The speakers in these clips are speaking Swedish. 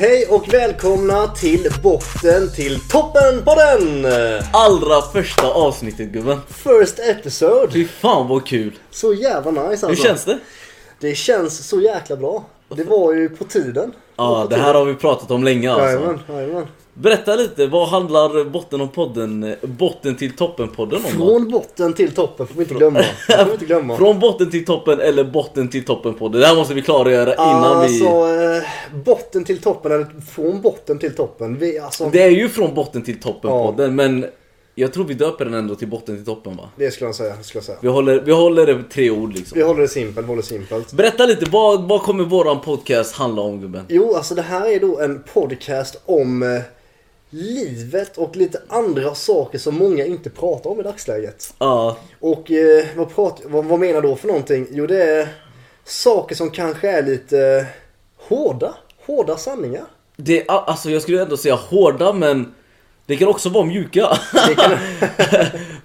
Hej och välkomna till botten till toppen på den! Allra första avsnittet gubben. First episode. Fy fan vad kul. Så jävla nice alltså. Hur känns det? Det känns så jäkla bra. Det var ju på tiden. Ja, det här har vi pratat om länge alltså. Jajamän, jajamän. Berätta lite, vad handlar botten om podden, botten till toppen podden om? Från botten till toppen får vi inte glömma. Får inte glömma. Från botten till toppen eller botten till toppen podden? Det här måste vi klargöra innan alltså, vi... eh, botten till toppen eller från botten till toppen. Vi, alltså, Det är ju från botten till toppen Ja. men jag tror vi döper den ändå till botten till toppen va? det skulle jag säga. Skulle jag säga. Vi håller, vi håller det tre ord liksom. Vi håller det simpelt, håller simpelt. Berätta lite, vad, vad kommer våran podcast handla om gubben? Jo, alltså det här är då en podcast om eh, livet och lite andra saker som många inte pratar om i dagsläget. Ja, Och eh, vad, prat, vad, vad menar då för någonting? Jo, det är saker som kanske är lite hårda. Hårda sanningar. det alltså jag skulle ändå säga hårda men det kan också vara mjuka. Kan,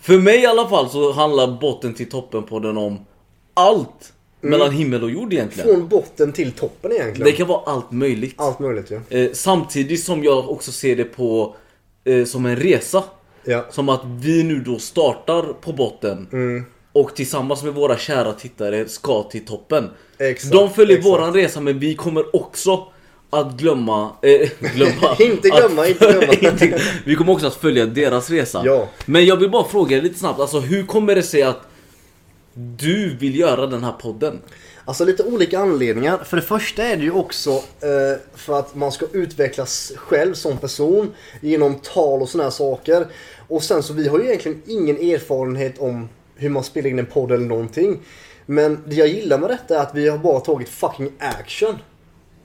För mig i alla fall så handlar botten till toppen på den om allt. Mellan himmel och jord egentligen. från botten till toppen egentligen. Det kan vara allt möjligt. Allt möjligt ju. Eh, samtidigt som jag också ser det på eh, som en resa. Ja. Som att vi nu då startar på botten. Mm. Och tillsammans med våra kära tittare ska till toppen. Exakt, De följer exakt. våran resa men vi kommer också att glömma... Eh, glömma Inte glömma, att, inte glömma. inte- vi kommer också att följa deras resa. Ja. Men jag vill bara fråga lite snabbt, alltså hur kommer det sig att du vill göra den här podden? Alltså lite olika anledningar. För det första är det ju också eh, för att man ska utvecklas själv som person genom tal och sådana här saker. Och sen så vi har ju egentligen ingen erfarenhet om hur man spelar in en podd eller någonting. Men det jag gillar med detta är att vi har bara tagit fucking action.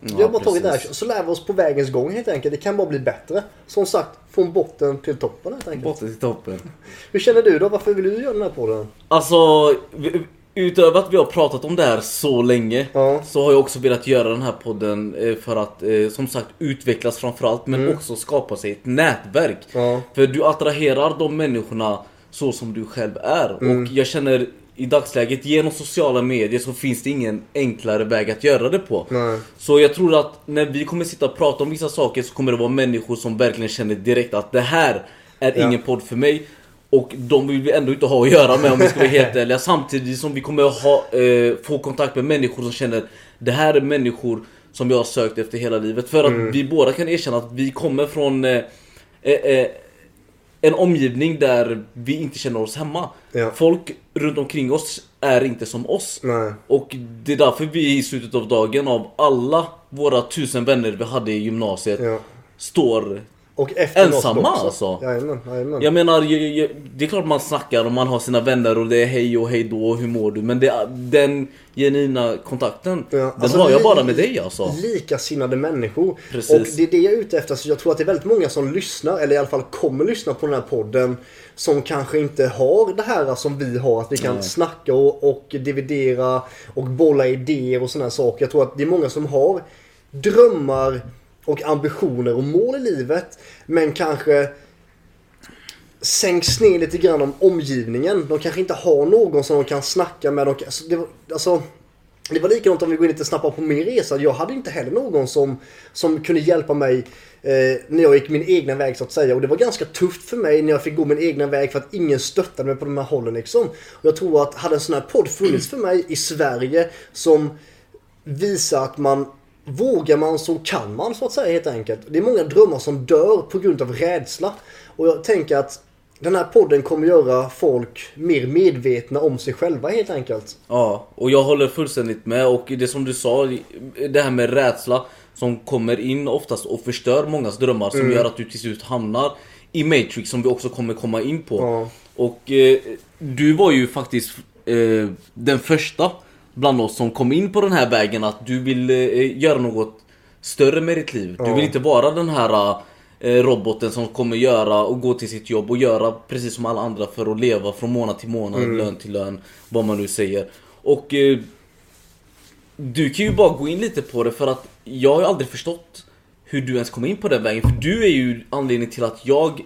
Vi har Ja, bara tagit precis. action. Så lär vi oss på vägens gång helt enkelt. Det kan bara bli bättre. Som sagt, från botten till toppen helt enkelt. Botten till toppen. Hur känner du då? Varför vill du göra den här podden? Alltså, utöver att vi har pratat om det här så länge Ja. Så har jag också velat göra den här podden eh, för att eh, som sagt utvecklas framförallt men också skapa sig ett nätverk. Ja. För du attraherar de människorna så som du själv är. Och jag känner i dagsläget genom sociala medier så finns det ingen enklare väg att göra det på. Nej. Så jag tror att när vi kommer sitta och prata om vissa saker så kommer det vara människor som verkligen känner direkt att det här är Ja. ingen podd för mig. Och de vill vi ändå inte ha att göra med om vi ska vara helt ärliga. Samtidigt som vi kommer ha, eh, få kontakt med människor som känner det här är människor som jag har sökt efter hela livet. För att vi båda kan erkänna att vi kommer från eh, eh, eh, en omgivning där vi inte känner oss hemma. Ja. Folk runt omkring oss är inte som oss. Nej. Och det är därför vi i slutet av dagen av alla våra tusen vänner vi hade i gymnasiet Ja. står Och efter Ensamma alltså? Jajamän, jajamän. Jag menar, jag, jag, det är klart man snackar och man har sina vänner och det är hej och hej då och hur mår du? Men det, den genuina kontakten, Ja, den alltså, har jag li- bara med dig alltså. Likasinnade människor. Precis. Och det är det jag är ute efter. Så jag tror att det är väldigt många som lyssnar, eller i alla fall kommer lyssna på den här podden. Som kanske inte har det här som vi har. Att vi kan Nej. snacka och, och dividera och bolla idéer och sådana saker. Jag tror att det är många som har drömmar och ambitioner och mål i livet. Men kanske sänks ner lite grann om omgivningen. De kanske inte har någon som de kan snacka med. De alltså, det, var- alltså, det var likadant om vi går in lite snabbare på min resa. Jag hade inte heller någon som, som kunde hjälpa mig eh, när jag gick min egna väg så att säga. Och det var ganska tufft för mig när jag fick gå min egna väg för att ingen stöttade mig på de här hållen liksom. Och jag tror att hade en sån här podd funnits för mig i Sverige som visar att man Vågar man så kan man så att säga helt enkelt. Det är många drömmar som dör på grund av rädsla. Och jag tänker att den här podden kommer göra folk mer medvetna om sig själva helt enkelt. Ja, och jag håller fullständigt med och det som du sa, det här med rädsla som kommer in oftast och förstör mångas drömmar Mm. som gör att du till slut hamnar i Matrix som vi också kommer komma in på. Ja. Och eh, du var ju faktiskt eh, den första bland oss som kom in på den här vägen att du vill eh, göra något större med ditt liv. Du vill inte vara den här eh, roboten som kommer göra och gå till sitt jobb och göra precis som alla andra för att leva från månad till månad, Mm. lön till lön, vad man nu säger. Och eh, du kan ju bara gå in lite på det för att jag har ju aldrig förstått hur du ens kom in på den vägen. För du är ju anledningen till att jag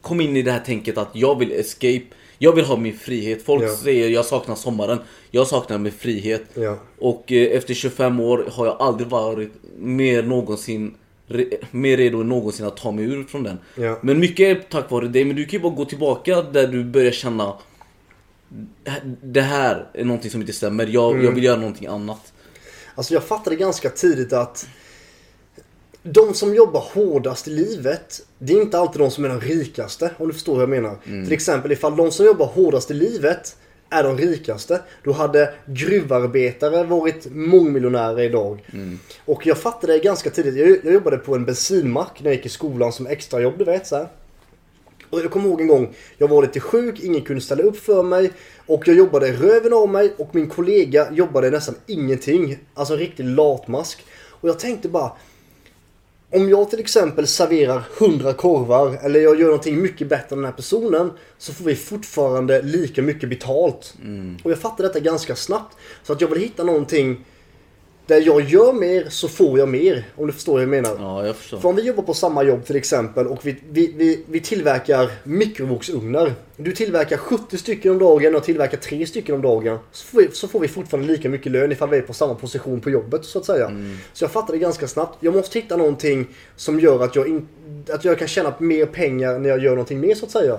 kom in i det här tänket att jag vill escape. Jag vill ha min frihet. Folk Ja. säger jag saknar sommaren. Jag saknar min frihet. Ja. Och eh, efter 25 år har jag aldrig varit mer någonsin re- mer redo än någonsin att ta mig ur från den. Ja. Men mycket är tack vare dig, men du kan ju bara gå tillbaka där du börjar känna Det här är någonting som inte stämmer, jag, Mm. jag vill göra någonting annat. Alltså jag fattade ganska tidigt att de som jobbar hårdast i livet, det är inte alltid de som är de rikaste. Om du förstår hur jag menar. Till exempel ifall de som jobbar hårdast i livet är de rikaste, då hade gruvarbetare varit mångmiljonärer idag. Och jag fattade det ganska tidigt. Jag, jag jobbade på en bensinmack när jag gick i skolan som extrajobb, du vet så här. Och jag kommer ihåg en gång, jag var lite sjuk, ingen kunde ställa upp för mig. Och jag jobbade röven av mig och min kollega jobbade nästan ingenting. Alltså en riktig latmask. Och jag tänkte bara, om jag till exempel serverar 100 korvar eller jag gör någonting mycket bättre än den här personen så får vi fortfarande lika mycket betalt. Och jag fattade detta ganska snabbt. Så att jag vill hitta någonting där jag gör mer så får jag mer. Om du förstår hur jag menar. Ja, jag förstår. För om vi jobbar på samma jobb till exempel och vi, vi, vi, vi tillverkar mikrovågsugnar. Du tillverkar 70 stycken om dagen och jag tillverkar 3 stycken om dagen. Så får, vi, så får vi fortfarande lika mycket lön ifall vi är på samma position på jobbet så att säga. Så jag fattade ganska snabbt. Jag måste hitta någonting som gör att jag, in, att jag kan tjäna mer pengar när jag gör någonting mer så att säga.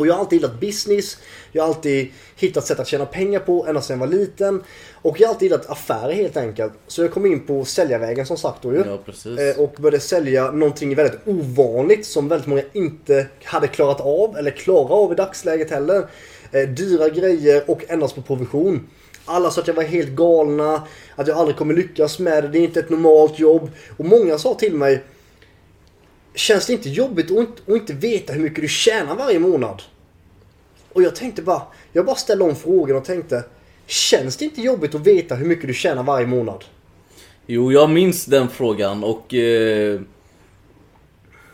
Och jag har alltid gillat business. Jag har alltid hittat sätt att tjäna pengar på ända sedan jag var liten. Och jag har alltid gillat affärer helt enkelt. Så jag kom in på säljarvägen som sagt då ju. Ja, precis. Eh, Och började sälja någonting väldigt ovanligt som väldigt många inte hade klarat av eller klarar av i dagsläget heller. Eh, Dyra grejer och endast på provision. Alla sa att jag var helt galna, att jag aldrig kommer lyckas med det, det är inte ett normalt jobb. Och många sa till mig Känns det inte jobbigt att inte, att inte veta hur mycket du tjänar varje månad? Och jag tänkte bara, jag bara ställde om frågan och tänkte Känns det inte jobbigt att veta hur mycket du tjänar varje månad? Jo, jag minns den frågan och... Eh,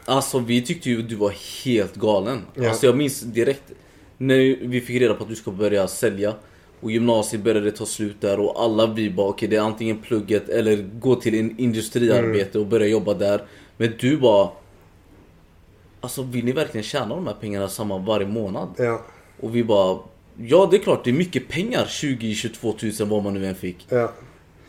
alltså vi tyckte ju du var helt galen. Ja. Alltså jag minns direkt när vi fick reda på att du ska börja sälja. Och gymnasiet började ta slut där och alla vi bara okej det är antingen plugget eller gå till en industriarbete och börja jobba där. Men du bara... Alltså vill ni verkligen tjäna de här pengarna samma varje månad? Ja, Och vi bara... Ja det är klart det är mycket pengar 20-22 tusen vad man nu än fick. ja.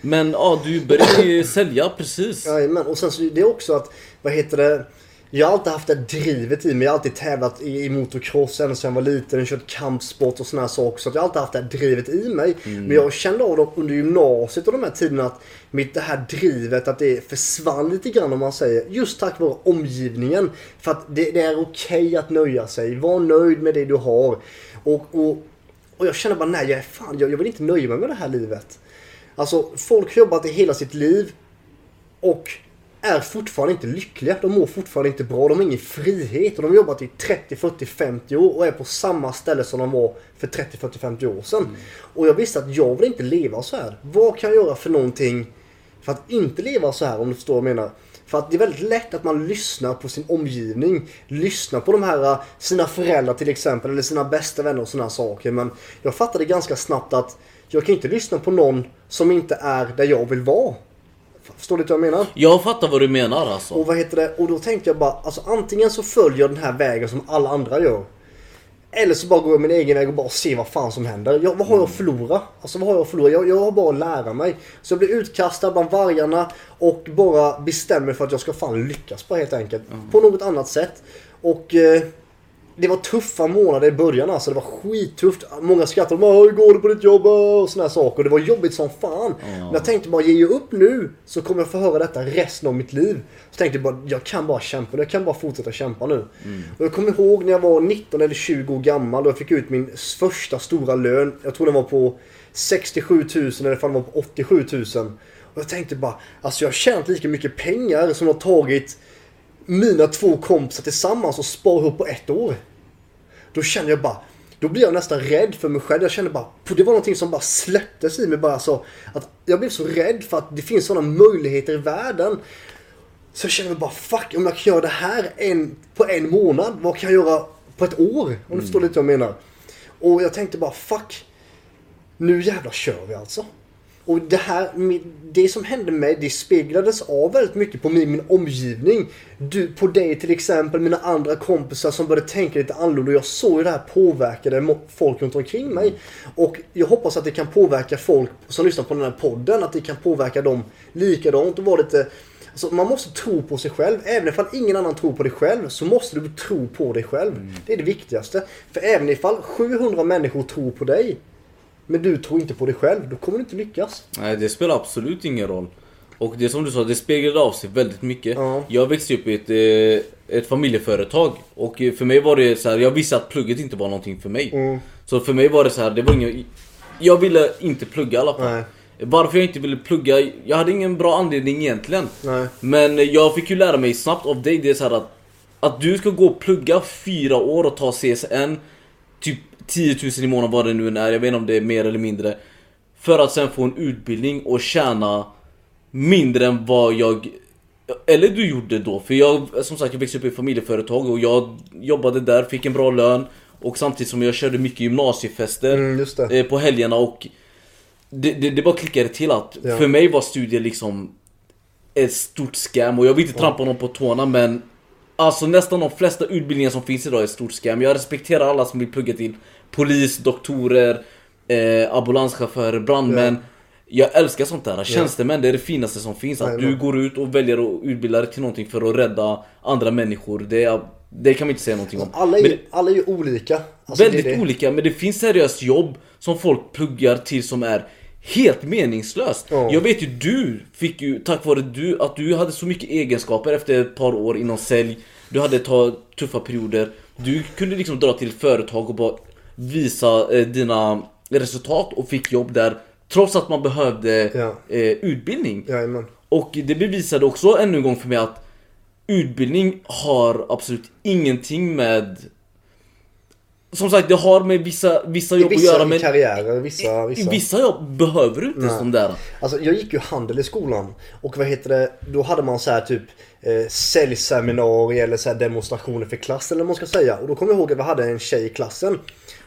Men ja, du började ju sälja precis. Jajamän, och sen så det är också att, vad heter det? Jag har alltid haft det drivet i mig. Jag har alltid tävlat i, i motocross ända sedan jag var liten. Kört kampsport och såna här saker. Så jag har alltid haft det här drivet i mig. Men jag kände av dem under gymnasiet och de här tiderna att mitt det här drivet, att det försvann lite grann om man säger. Just tack vare omgivningen. För att det, det är okej att nöja sig. Var nöjd med det du har. Och, och, och jag kände bara nej, jag, fan, jag, jag vill inte nöja mig med det här livet. Alltså folk har jobbat i hela sitt liv och är fortfarande inte lyckliga. De mår fortfarande inte bra. De har ingen frihet. Och de har jobbat i 30, 40, 50 år och är på samma ställe som de var för 30, 40, 50 år sedan. Och jag visste att jag vill inte leva så här. Vad kan jag göra för någonting för att inte leva så här om du förstår vad jag menar? För att det är väldigt lätt att man lyssnar på sin omgivning. Lyssnar på de här, eh, sina föräldrar till exempel, eller sina bästa vänner och sådana saker. Men jag fattade ganska snabbt att jag kan inte lyssna på någon som inte är där jag vill vara. Förstår du vad jag menar? Jag fattar vad du menar alltså. Och vad heter det? Och då tänkte jag bara, alltså antingen så följer jag den här vägen som alla andra gör. Eller så bara går jag min egen väg och bara ser vad fan som händer. Jag, vad har jag att förlora? Alltså vad har jag att förlora? Jag, jag har bara att lära mig. Så jag blir utkastad bland vargarna och bara bestämmer för att jag ska fan lyckas bara helt enkelt. På något annat sätt. Och eh, det var tuffa månader i början alltså. Det var skittufft. Många skrattade. "Åh, Hur går det på ditt jobb? Och såna här saker. Det var jobbigt som fan. Men jag tänkte bara, ge jag upp nu så kommer jag få höra detta resten av mitt liv. Så tänkte jag bara, jag kan bara kämpa. Jag kan bara fortsätta kämpa nu. Och jag kommer ihåg när jag var 19 eller 20 år gammal och jag fick ut min första stora lön. Jag tror den var på 67 000 eller fan den var på 87 000. Och jag tänkte bara, alltså jag har tjänat lika mycket pengar som har tagit mina två kompisar tillsammans och spara ihop på ett år. Då känner jag bara, då blir jag nästan rädd för mig själv. Jag känner bara, det var någonting som bara släpptes i mig bara så. Att jag blev så rädd för att det finns sådana möjligheter i världen. Så jag känner bara, fuck om jag kan göra det här en, på en månad, vad kan jag göra på ett år? Om du förstår lite vad jag menar. Och jag tänkte bara, fuck. Nu jävlar kör vi alltså. Och det här, det som hände mig, det speglades av väldigt mycket på min, min omgivning. Du, på dig till exempel, mina andra kompisar som började tänka lite annorlunda. Jag såg ju det här påverkade folk runt omkring mig. Och jag hoppas att det kan påverka folk som lyssnar på den här podden. Att det kan påverka dem likadant och vara lite Alltså, man måste tro på sig själv. Även ifall ingen annan tror på dig själv så måste du tro på dig själv. Det är det viktigaste. För även ifall 700 människor tror på dig men du tror inte på dig själv, då kommer du inte lyckas. Nej, det spelar absolut ingen roll. Och det som du sa, det speglade av sig väldigt mycket. Ja. Jag växte upp i ett, eh, ett familjeföretag. Och eh, för mig var det så här, jag visste att plugget inte var någonting för mig. Mm. Så för mig var det så här, det var ingen... Jag ville inte plugga i alla fall. Nej. Varför jag inte ville plugga, jag hade ingen bra anledning egentligen. Nej. Men eh, jag fick ju lära mig snabbt av dig, det är så att Att du ska gå och plugga fyra år och ta CSN Typ 10 000 i månaden vad det nu är, jag vet inte om det är mer eller mindre. För att sen få en utbildning och tjäna mindre än vad jag Eller du gjorde då, för jag som sagt jag växte upp i familjeföretag och jag jobbade där, fick en bra lön. Och samtidigt som jag körde mycket gymnasiefester Mm, eh, på helgerna och det, det, det bara klickade till att Ja. för mig var studier liksom ett stort scam. Och jag vill inte trampa någon på tårna men Alltså nästan de flesta utbildningar som finns idag är ett stort scam. Jag respekterar alla som vill plugga till polis, doktorer, eh, ambulanschaufförer, brandmän. Jag älskar sånt där. Tjänstemän, det är det finaste som finns. Att du går ut och väljer att utbilda dig till någonting för att rädda andra människor. Det, är, det kan vi inte säga någonting om. Alla är, Men alla är ju olika. Alltså, väldigt det det. olika, men det finns seriöst jobb som folk pluggar till som är helt meningslöst. Ja. Jag vet ju du fick ju, tack vare du, att du hade så mycket egenskaper efter ett par år inom sälj. Du hade tuffa perioder. Du kunde liksom dra till företag och bara visa eh, dina resultat och fick jobb där. Trots att man behövde Ja. eh, utbildning. Jajamän. Och det bevisade också ännu en gång för mig att utbildning har absolut ingenting med... Som sagt, det har med vissa, vissa jobb att vissa göra men karriärer, vissa... vissa. vissa jobb behöver du inte sån där. Alltså jag gick ju handel i skolan och vad heter det, då hade man så här typ eh, säljseminarier eller så här demonstrationer för klassen eller vad man ska säga. Och då kommer jag ihåg att vi hade en tjej i klassen.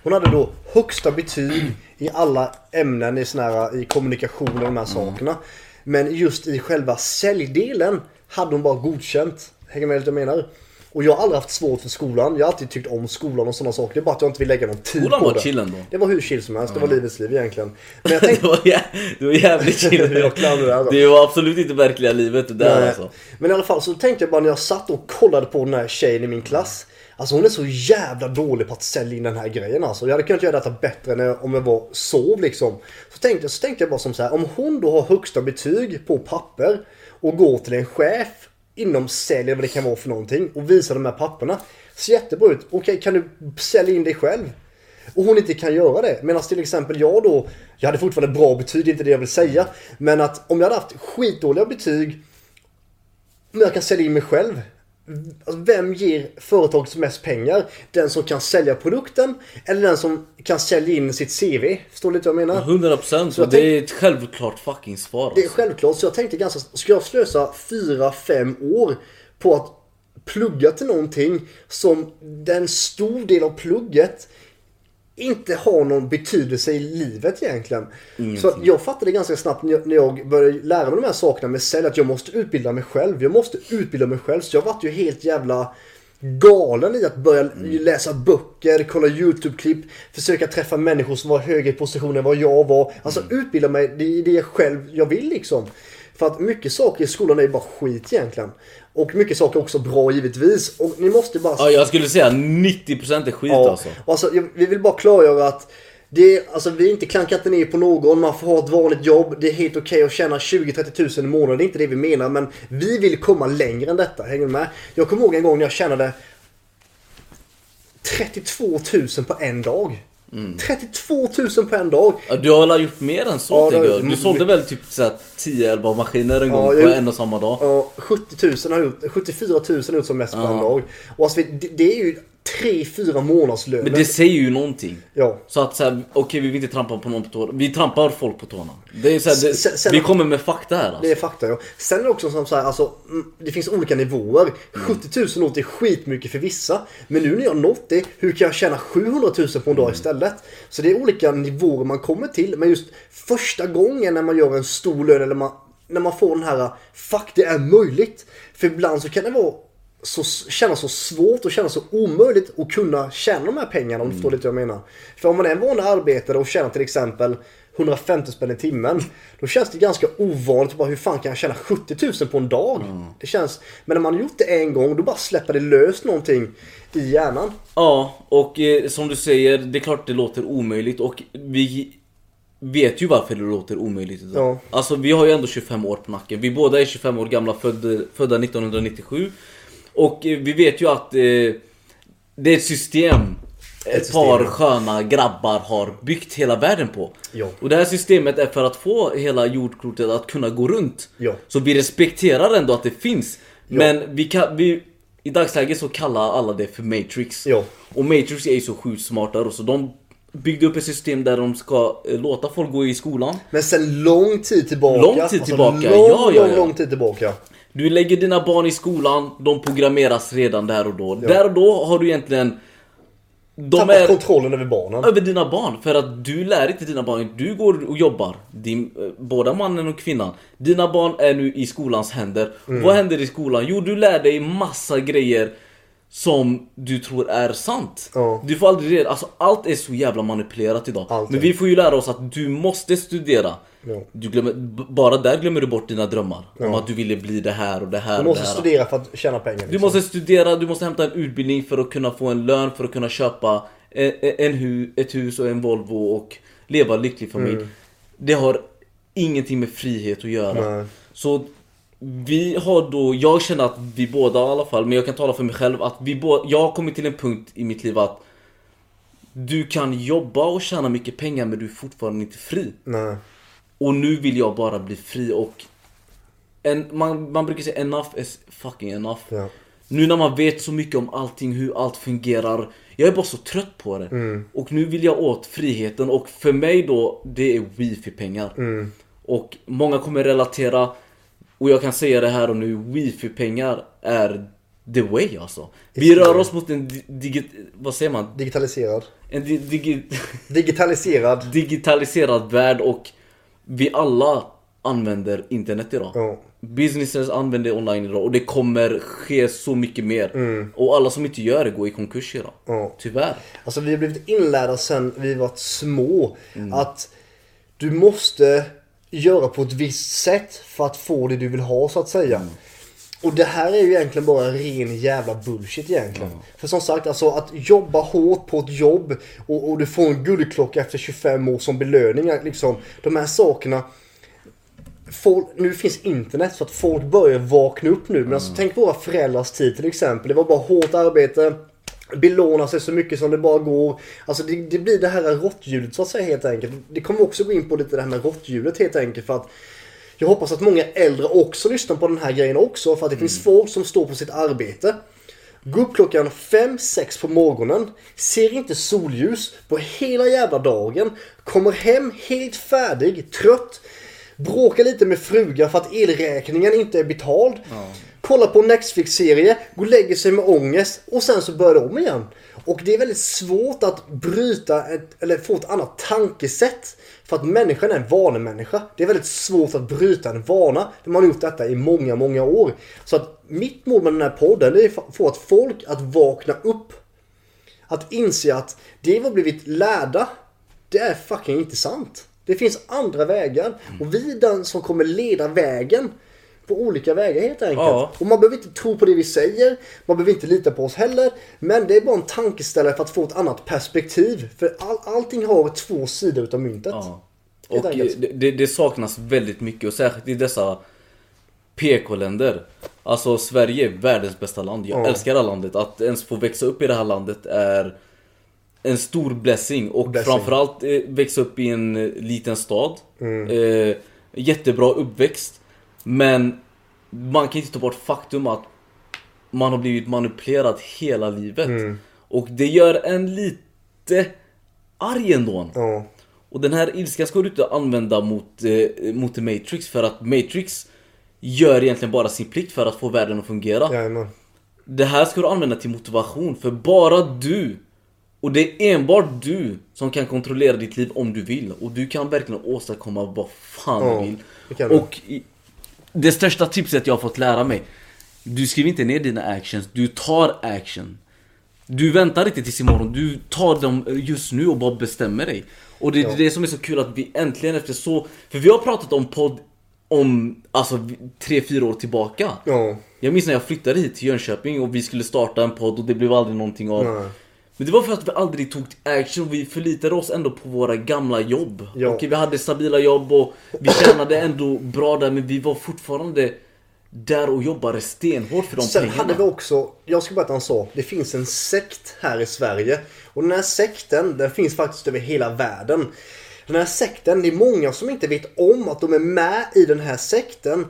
Hon hade då högsta betyg i alla ämnen i, såna här, i kommunikation och de här sakerna. Men just i själva säljdelen hade hon bara godkänt. Hänger med lite menar? Och jag har aldrig haft svårt för skolan. Jag har alltid tyckt om skolan och sådana saker. Det är bara att jag inte vill lägga någon tid Skolan på var det. chill ändå. Det var hur chill som helst. Det var livets liv egentligen. Men jag tänkte det, var jä- det var jävligt chill. Det var absolut inte verkliga livet det där Nej. alltså. Men i alla fall så tänkte jag bara när jag satt och kollade på den här tjejen i min klass. Alltså hon är så jävla dålig på att sälja in den här grejen alltså. Jag hade kunnat göra detta bättre när jag, om jag var sov liksom. Så tänkte, så tänkte jag bara som så här. Om hon då har högsta betyg på papper och går till en chef inom sälj eller vad det kan vara för någonting och visar de här papperna. Ser jättebra ut. Okej, kan du sälja in dig själv? Och hon inte kan göra det. Medan till exempel jag då, jag hade fortfarande bra betyg, det är inte det jag vill säga. Men att om jag hade haft skitdåliga betyg men jag kan sälja in mig själv. Alltså, vem ger företaget mest pengar? Den som kan sälja produkten eller den som kan sälja in sitt CV? Förstår du lite vad jag menar? 100% så jag det är ett självklart fucking svar Det är alltså. självklart. Så jag tänkte ganska... Ska jag slösa 4-5 år på att plugga till någonting som den stor del av plugget inte har någon betydelse i livet egentligen. Så att jag fattade ganska snabbt när jag, började lära mig de här sakerna med sälj att jag måste utbilda mig själv. Jag måste utbilda mig själv. Så jag vart ju helt jävla galen i att börja läsa böcker, kolla YouTube-klipp, försöka träffa människor som var högre i position än vad jag var. Alltså utbilda mig, det är det jag själv jag vill liksom. För att mycket saker i skolan är ju bara skit egentligen. Och mycket saker också bra givetvis. Och ni måste bara... Ja, jag skulle säga 90% är skit Ja, alltså. alltså, vi vill bara klargöra att det, är- alltså, vi är inte klankat ner på någon, man får ha ett vanligt jobb. Det är helt okej att tjäna 20-30 tusen i månaden, det är inte det vi menar. Men vi vill komma längre än detta, hänger du med? Jag kommer ihåg en gång när jag tjänade 32 000 på en dag. 32 000 på en dag. Ja, Du har gjort mer än så Ja, jag. Du sålde väl typ såhär 10-11 maskiner en Ja, gång på jag- en och samma dag? Ja, 70 000 har gjort, 74 000 har gjort som mest på en Ja. dag. Och alltså, det, det är ju 3-4 månadslöner. Men det säger ju någonting. Ja. Så att såhär, okej vi vill inte trampa på någon på tårna. Vi trampar folk på tårna. Det är så här, det, Sen- sen- vi kommer med fakta här alltså. Det är fakta ja. Sen är det också som så här, alltså, mm, det finns olika nivåer. 70 000 låter skitmycket för vissa. Men nu när jag nått det, hur kan jag tjäna 700 000 på en dag istället? Så det är olika nivåer man kommer till. Men just första gången när man gör en stor lön eller man, när man får den här, fuck det är möjligt. För ibland så kan det vara så, kännas så svårt och kännas så omöjligt att kunna tjäna de här pengarna om du förstår lite vad jag menar. För om man är en vanlig arbetare och tjänar till exempel 150 spänn i timmen. Då känns det ganska ovanligt. Bara, hur fan kan jag tjäna 70 000 på en dag? Det känns... Men när man har gjort det en gång, då bara släpper det lös någonting i hjärnan. Ja, och eh, som du säger, det är klart det låter omöjligt och vi vet ju varför det låter omöjligt idag. Ja. Alltså vi har ju ändå 25 år på nacken. Vi båda är 25 år gamla, födda, födda 1997. Och eh, vi vet ju att eh, det är ett system ett system. par sköna grabbar har byggt hela världen på. Ja. Och det här systemet är för att få hela jordklotet att kunna gå runt. Ja. Så vi respekterar ändå att det finns. Men vi kan, vi, i dagsläget så kallar alla det för Matrix. Ja. Och Matrix är ju så sjukt smarta då, så de byggde upp ett system där de ska eh, låta folk gå i skolan. Men sen lång tid tillbaka. Lång tid tillbaka, lång, ja, ja, lång, ja. lång tid tillbaka. Du lägger dina barn i skolan, de programmeras redan där och då. Där och då har du egentligen... De Tappat är kontrollen över barnen. över dina barn. För att du lär inte dina barn. Du går och jobbar. Din, eh, båda mannen och kvinnan. Dina barn är nu i skolans händer. Mm. Vad händer i skolan? Jo, du lär dig massa grejer som du tror är sant. Ja. Du får aldrig reda, alltså allt är så jävla manipulerat idag. Allt Men vi får ju lära oss att du måste studera. Du glömmer, bara där glömmer du bort dina drömmar. Om Ja. att du ville bli det här och det här Du måste här. studera för att tjäna pengar. Du liksom. måste studera, du måste hämta en utbildning för att kunna få en lön, för att kunna köpa en, en hu, ett hus och en Volvo och leva en lycklig familj. Mm. Det har ingenting med frihet att göra. Nej. Så vi har då, jag känner att vi båda i alla fall, men jag kan tala för mig själv, att vi båda, jag har kommit till en punkt i mitt liv att du kan jobba och tjäna mycket pengar men du är fortfarande inte fri. Nej. Och nu vill jag bara bli fri och en, man, man brukar säga enough is fucking enough. Ja. Nu när man vet så mycket om allting, hur allt fungerar. Jag är bara så trött på det. Mm. Och nu vill jag åt friheten och för mig då, det är wifi-pengar. Mm. Och många kommer relatera. Och jag kan säga det här och nu, wifi-pengar är the way alltså. Vi rör oss mot en di- digit... Vad säger man? Digitaliserad. En di- digi- Digitaliserad. digitaliserad värld och vi alla använder internet idag. Ja. Businesses använder online idag och det kommer ske så mycket mer. Och alla som inte gör det går i konkurs idag. Ja. Tyvärr. Alltså vi har blivit inlärda sen vi var små. Mm. Att du måste göra på ett visst sätt för att få det du vill ha så att säga. Mm. Och det här är ju egentligen bara ren jävla bullshit egentligen. För som sagt, alltså att jobba hårt på ett jobb och, och du får en guldklocka efter 25 år som belöning. Liksom, de här sakerna. Folk, nu finns internet så att folk börjar vakna upp nu. Men alltså, tänk våra föräldrars tid till exempel. Det var bara hårt arbete. Belåna sig så mycket som det bara går. Alltså det, det blir det här råtthjulet så att säga helt enkelt. Det kommer också gå in på lite det här med råtthjulet helt enkelt. För att jag hoppas att många äldre också lyssnar på den här grejen också. För att det finns folk som står på sitt arbete. Går upp klockan 5-6 på morgonen. Ser inte solljus på hela jävla dagen. Kommer hem helt färdig, trött. Bråkar lite med frugan för att elräkningen inte är betald. Kollar på en Netflix-serie, går och lägger sig med ångest och sen så börjar det om igen. Och det är väldigt svårt att bryta ett, eller få ett annat tankesätt. För att människan är en vanemänniska. Det är väldigt svårt att bryta en vana man har gjort detta i många, många år. Så att mitt mål med den här podden är att få att folk att vakna upp. Att inse att det vi har blivit lärda, det är fucking inte sant. Det finns andra vägar och vi är den som kommer leda vägen på olika vägar helt enkelt. Ja. Och man behöver inte tro på det vi säger, man behöver inte lita på oss heller. Men det är bara en tankeställare för att få ett annat perspektiv. För all, allting har två sidor utav myntet. Ja. Och det, det, det saknas väldigt mycket och särskilt i dessa PK-länder. Alltså Sverige är världens bästa land. Jag Ja. älskar det här landet. Att ens få växa upp i det här landet är en stor blessing. Och Blessing. framförallt eh, växa upp i en eh, liten stad. Mm. Eh, jättebra uppväxt. Men man kan inte ta bort faktum att man har blivit manipulerad hela livet. Mm. Och det gör en lite arg ändå. Ja. Och den här ilskan ska du inte använda mot, eh, mot The Matrix för att Matrix gör egentligen bara sin plikt för att få världen att fungera. Jajamän. Det här ska du använda till motivation för bara du och det är enbart du som kan kontrollera ditt liv om du vill. Och du kan verkligen åstadkomma vad fan Ja, du vill. Och i, det största tipset jag har fått lära mig. Du skriver inte ner dina actions, du tar action. Du väntar inte tills imorgon, du tar dem just nu och bara bestämmer dig. Och det är Ja. det som är så kul att vi äntligen efter så... För vi har pratat om podd om, alltså tre fyra år tillbaka. Ja. Jag minns när jag flyttade hit till Jönköping och vi skulle starta en podd och det blev aldrig någonting av. Nej. Men det var för att vi aldrig tog action, vi förlitade oss ändå på våra gamla jobb. Ja. Okej, vi hade stabila jobb och vi tjänade ändå bra där men vi var fortfarande där och jobbade stenhårt för de Sen pengarna. hade vi också, jag ska berätta en sak. Det finns en sekt här i Sverige. Och den här sekten, den finns faktiskt över hela världen. Den här sekten, det är många som inte vet om att de är med i den här sekten.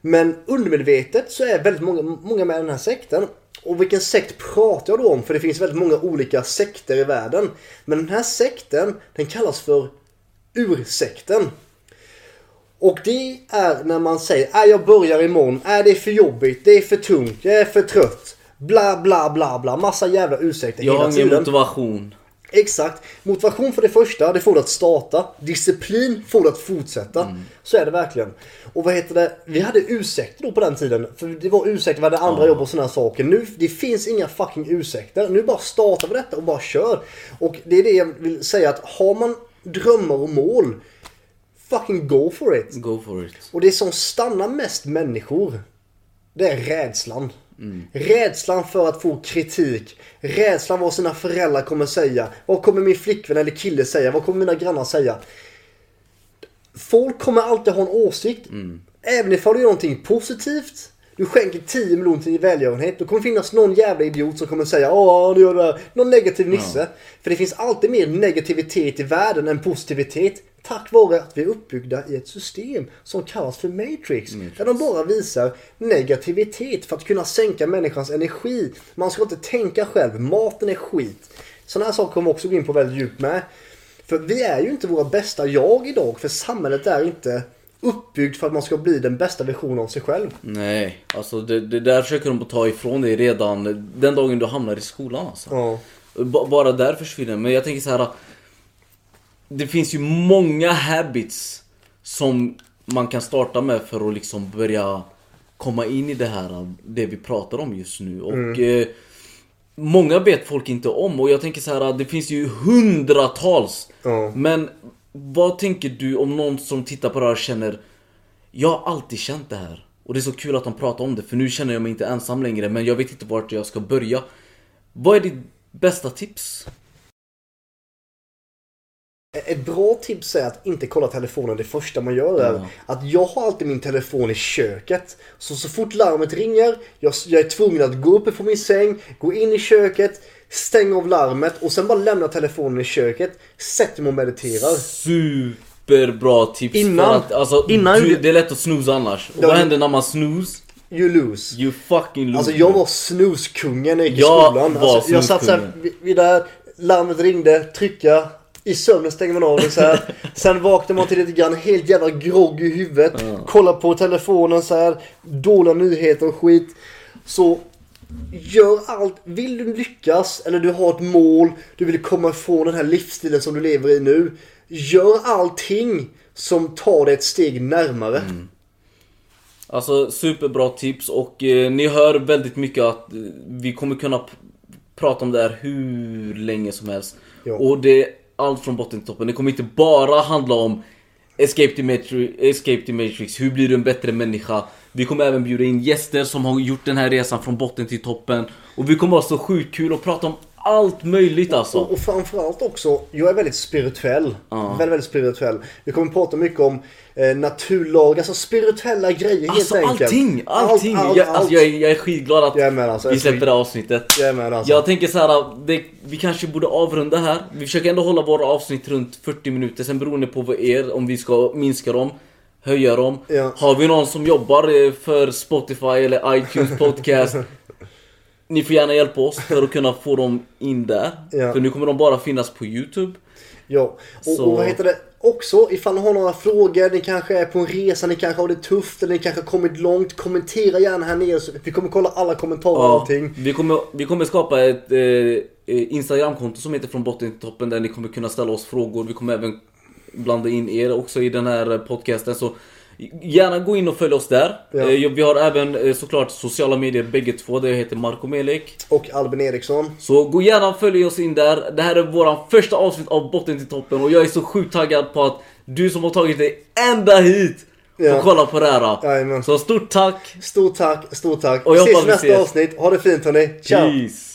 Men undermedvetet så är väldigt många, många med i den här sekten. Och vilken sekt pratar jag då om? För det finns väldigt många olika sekter i världen. Men den här sekten, den kallas för ursekten. Och det är när man säger att jag börjar imorgon, äh, det är för jobbigt, det är för tungt, jag är för trött. Bla bla bla bla, massa jävla ursäkter Jag har hela ingen tiden. motivation. Exakt. Motivation för det första, det får du att starta. Disciplin får du att fortsätta. Mm. Så är det verkligen. Och vad heter det? Vi hade ursäkter då på den tiden. För det var ursäkter, vi hade andra Ja. jobb och sådana saker. Nu, det finns inga fucking ursäkter. Nu bara startar vi detta och bara kör. Och det är det jag vill säga att har man drömmar och mål, fucking go for it. Go for it. Och det som stannar mest människor, det är rädslan. Rädslan för att få kritik. Rädslan vad sina föräldrar kommer säga. Vad kommer min flickvän eller kille säga? Vad kommer mina grannar säga? Folk kommer alltid ha en åsikt. Även ifall du gör någonting positivt. Du skänker 10 miljoner till välgörenhet. Då kommer det finnas någon jävla idiot som kommer säga Åh, du gör det här. Någon negativ nisse. För det finns alltid mer negativitet i världen än positivitet. Tack vare att vi är uppbyggda i ett system som kallas för Matrix. Där de bara visar negativitet för att kunna sänka människans energi. Man ska inte tänka själv. Maten är skit. Sådana här saker kommer vi också gå in på väldigt djupt med. För vi är ju inte våra bästa jag idag. För samhället är inte uppbyggt för att man ska bli den bästa versionen av sig själv. Nej, alltså det, det där försöker de ta ifrån dig redan den dagen du hamnar i skolan alltså. Ja. Bara där försvinner Men jag tänker så här. Det finns ju många habits som man kan starta med för att liksom börja komma in i det här, det vi pratar om just nu. Och eh, Många vet folk inte om och jag tänker så här. det finns ju hundratals. Ja. Men vad tänker du om någon som tittar på det här känner Jag har alltid känt det här. Och det är så kul att de pratar om det för nu känner jag mig inte ensam längre men jag vet inte vart jag ska börja. Vad är ditt bästa tips? Ett bra tips är att inte kolla telefonen det första man gör är Ja. att jag har alltid min telefon i köket. Så så fort larmet ringer, jag, jag är tvungen att gå upp från min säng, gå in i köket, stänga av larmet och sen bara lämna telefonen i köket, sätter mig och mediterar. Superbra tips Innan- att, alltså, innan du, det är lätt att snooza annars. Och vad händer när man snooze? You lose. You fucking lose. Alltså jag var snuskungen när jag gick i skolan. var Alltså, jag satt såhär vid, vid där, larmet ringde, trycka. I sömnen stänger man av det så här. Sen vaknar man till lite grann helt jävla grogg i huvudet. Kollar på telefonen så här. Dåliga nyheter och skit. Så gör allt. Vill du lyckas eller du har ett mål. Du vill komma ifrån den här livsstilen som du lever i nu. Gör allting som tar dig ett steg närmare. Alltså superbra tips och eh, ni hör väldigt mycket att eh, vi kommer kunna prata om det här hur länge som helst. Ja. Och det allt från botten till toppen. Det kommer inte bara handla om Escape to Matrix, Escape to Matrix, hur blir du en bättre människa? Vi kommer även bjuda in gäster som har gjort den här resan från botten till toppen. Och vi kommer ha så sjukt kul och prata om allt möjligt alltså. Och, och framförallt också, jag är väldigt spirituell. Ja. Väldigt, väldigt spirituell. Vi kommer prata mycket om eh, naturlag, alltså spirituella grejer Alltså helt enkelt. allting, allting! Allt, allt, jag, allt. alltså, jag, är, jag är skitglad att Jag alltså. vi släpper det avsnittet. Jag med, alltså. Jag tänker så här, det, vi kanske borde avrunda här. Vi försöker ändå hålla våra avsnitt runt 40 minuter, sen beroende på vad er, om vi ska minska dem, höja dem. Ja. Har vi någon som jobbar eh, för Spotify eller iTunes podcast, ni får gärna hjälpa oss för att kunna få dem in där. Ja. För nu kommer de bara finnas på YouTube. Ja, och, Så- och vad heter det? Också ifall ni har några frågor, ni kanske är på en resa, ni kanske har det tufft eller ni kanske har kommit långt. Kommentera gärna här nere. så Vi kommer kolla alla kommentarer och Ja, allting. vi, kommer, vi kommer skapa ett eh, eh, Instagramkonto som heter Från botten till toppen där ni kommer kunna ställa oss frågor. Vi kommer även blanda in er också i den här eh, podcasten. Så Gärna gå in och följ oss där. Ja. Eh, Vi har även eh, såklart sociala medier bägge två. Där jag heter Marco Melik. Och Albin Eriksson. Så gå gärna och följ oss in där. Det här är våran första avsnitt av Botten till toppen och jag är så sjukt taggad på att du som har tagit dig ända hit Ja. kolla på det här. Jajamän. Så stort tack! Stort tack, stort tack. Och jag Ses i nästa avsnitt. Ha det fint hörni. Ciao! Peace!